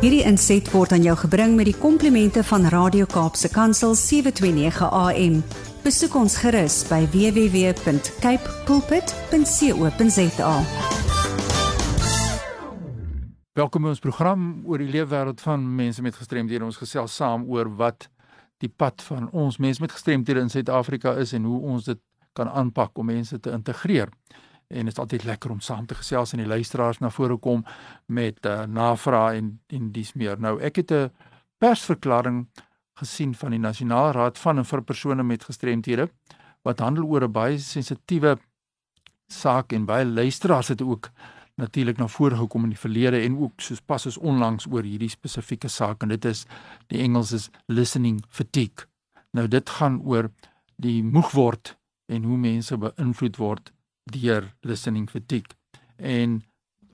Hierdie inset word aan jou gebring met die komplimente van Radio Kaapse Kansel 729 AM. Besoek ons gerus by www.cape pulpit.co.za. Welkom by ons program oor die leefwêreld van mense met gestremdhede. Ons gesels saam oor wat die pad van ons mense met gestremdhede in Suid-Afrika is en hoe ons dit kan aanpak om mense te integreer en dit is altyd lekker om saam te gesels en die luisteraars na vore kom met uh, navrae en en dis meer. Nou ek het 'n persverklaring gesien van die Nasionale Raad van en vir persone met gestremthede wat handel oor 'n baie sensitiewe saak en baie luisteraars het ook natuurlik na vore gekom in die verlede en ook soos pas is onlangs oor hierdie spesifieke saak en dit is die Engels is listening fatigue. Nou dit gaan oor die moeg word en hoe mense beïnvloed word deur listening fatigue. En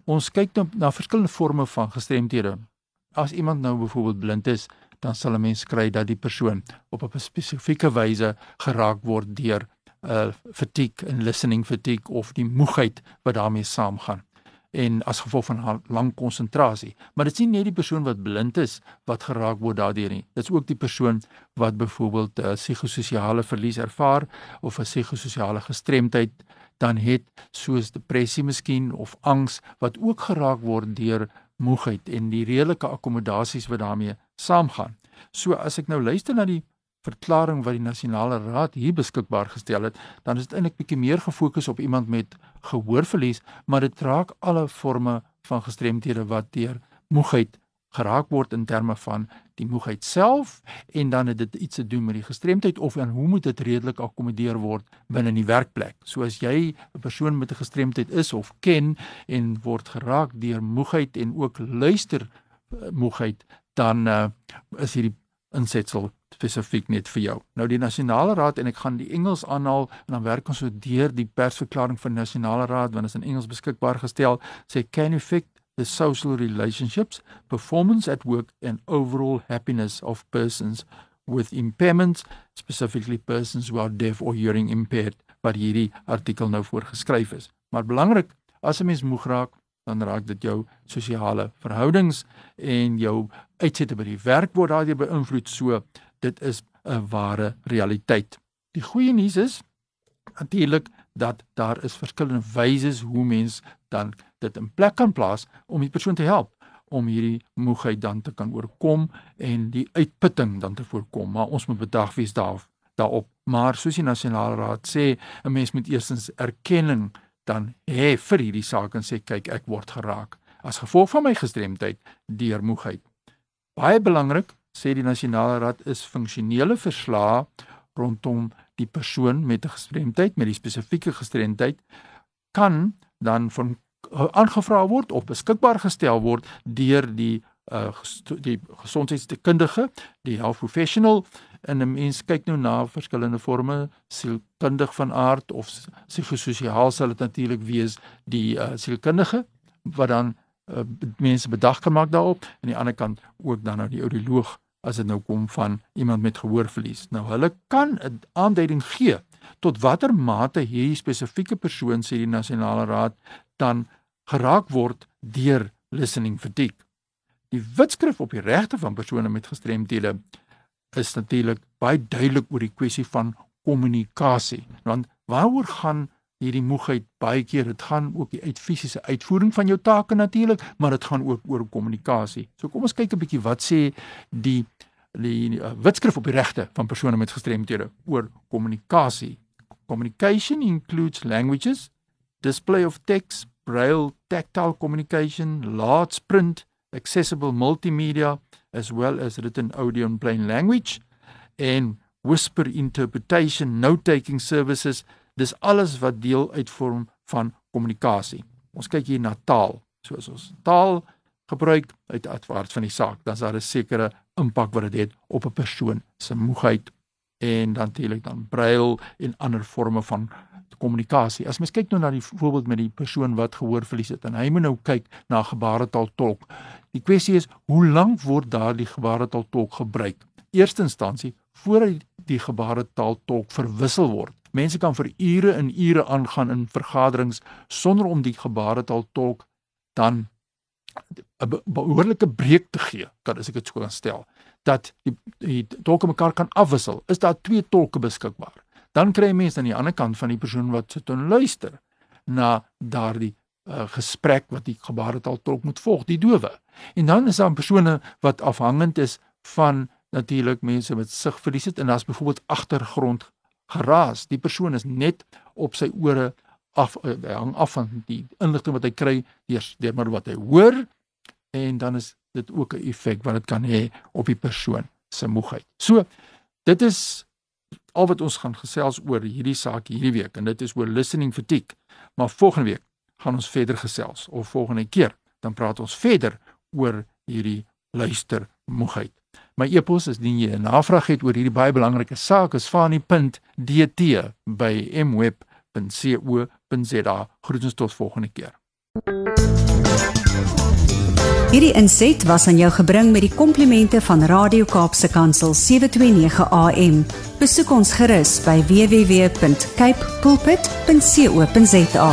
ons kyk nou na verskillende forme van gestremthede. As iemand nou byvoorbeeld blind is, dan sal 'n mens kry dat die persoon op 'n spesifieke wyse geraak word deur uh, fatigue en listening fatigue of die moegheid wat daarmee saamgaan en as gevolg van lang konsentrasie. Maar dit is nie net die persoon wat blind is wat geraak word daardeur nie. Dit is ook die persoon wat byvoorbeeld uh, psigososiale verlies ervaar of 'n psigososiale gestremdheid dan het soos depressie miskien of angs wat ook geraak word deur moegheid en die redelike akkommodasies wat daarmee saamgaan. So as ek nou luister na die verklaring wat die nasionale raad hier beskikbaar gestel het, dan is dit eintlik bietjie meer gefokus op iemand met gehoorverlies, maar dit raak alle forme van gestremthede wat deur moegheid geraak word in terme van die moegheid self en dan het dit iets te doen met die gestremdheid of en hoe moet dit redelik akkommodeer word binne in die werkplek. So as jy 'n persoon met 'n gestremdheid is of ken en word geraak deur moegheid en ook luister uh, moegheid, dan uh, is hierdie insetsel spesifiek net vir jou. Nou die nasionale raad en ek gaan die Engels aanhaal en dan werk ons so deur die persverklaring van die nasionale raad want dit is in Engels beskikbaar gestel sê can affect the social relationships, performance at work, and overall happiness of persons with impairments, specifically persons who are deaf or hearing impaired, wat hierdie artikel nou voorgeskryf is. Maar belangrik, as 'n mens moeg raak, dan raak dit jou sosiale verhoudings en jou uitsette by die werk word daardeur beïnvloed. So, dit is 'n ware realiteit. Die goeie nuus is natuurlik dat daar is verskillende wyse hoe mens dan dit in plek kan plaas om die persoon te help om hierdie moegheid dan te kan oorkom en die uitputting dan te voorkom. Maar ons moet bedag wees daar daarop. Maar soos die nasionale raad sê, 'n mens moet eerstens erkenning dan hê vir hierdie saak en sê kyk, ek word geraak as gevolg van my gestremdheid deur moegheid. Baie belangrik, sê die nasionale raad, is funksionele verslae rondom die persoon met 'n gestremdheid, met die spesifieke gestremdheid kan dan van uh, aangevra word of beskikbaar gestel word deur die uh, die gesondheidskundige, die health professional. En 'n mens kyk nou na verskillende forme sielkundig van aard of psigososiaal sal dit natuurlik wees die uh, sielkundige wat dan uh, mense bedag kan maak daarop. En aan die ander kant ook dan nou die audioloog as dit nou kom van iemand met gehoorverlies. Nou hulle kan 'n aanduiding gee tot watter mate hierdie spesifieke persoon sê die nasionale raad dan geraak word deur listening fatigue. Die wetskrif op die regte van persone met gestremthede is natuurlik baie duidelik oor die kwessie van kommunikasie. Want waaroor gaan hierdie moegheid baie keer dit gaan ook die uit fisiese uitvoering van jou take natuurlik, maar dit gaan ook oor kommunikasie. So kom ons kyk 'n bietjie wat sê die die uh, wetskrif op die regte van persone met gestremthede oor kommunikasie. Communication includes languages, display of text, braille, tactile communication, large print, accessible multimedia as well as written audio and plain language and whisper interpretation, note-taking services Dis alles wat deel uitvorm van kommunikasie. Ons kyk hier na taal. So as ons taal gebruik uit uitwaarts van die saak, dan is daar 'n sekere impak wat dit het op 'n persoon se moegheid en dan natuurlik dan brail en ander forme van kommunikasie. As mens kyk nou na die voorbeeld met die persoon wat gehoor verlies het en hy moet nou kyk na gebaretaal tolk. Die kwessie is hoe lank word daardie gebaretaal tolk gebruik? Eerste instansie voordat die gebaretaal tolk verwissel word. Mense kan vir ure en ure aangaan in vergaderings sonder om die gebaretaal tolk dan 'n behoorlike breek te gee, kan as ek dit so kan stel, dat die, die tolke mekaar kan afwissel. Is daar twee tolke beskikbaar? Dan kry jy mense aan die ander kant van die persoon wat sit en luister na daardie uh, gesprek wat die gebaretaal tolk moet volg, die dowe. En dan is daar persone wat afhangend is van natuurlik mense met sigverlies het en daar's byvoorbeeld agtergrond geraas. Die persoon is net op sy ore af uh, hang af van die inligting wat hy kry deur deur maar wat hy hoor en dan is dit ook 'n effek wat dit kan hê op die persoon se moegheid. So dit is al wat ons gaan gesels oor hierdie saak hierdie week en dit is oor listening fatigue. Maar volgende week gaan ons verder gesels of volgende keer dan praat ons verder oor hierdie luister moegheid. My e-pos is indien jy 'n navraag het oor hierdie baie belangrike saak is fani.dt by mweb.co.za. Groetens tot volgende keer. Hierdie inset was aan jou gebring met die komplimente van Radio Kaapse Kansel 729 AM. Besoek ons gerus by www.cape pulpit.co.za.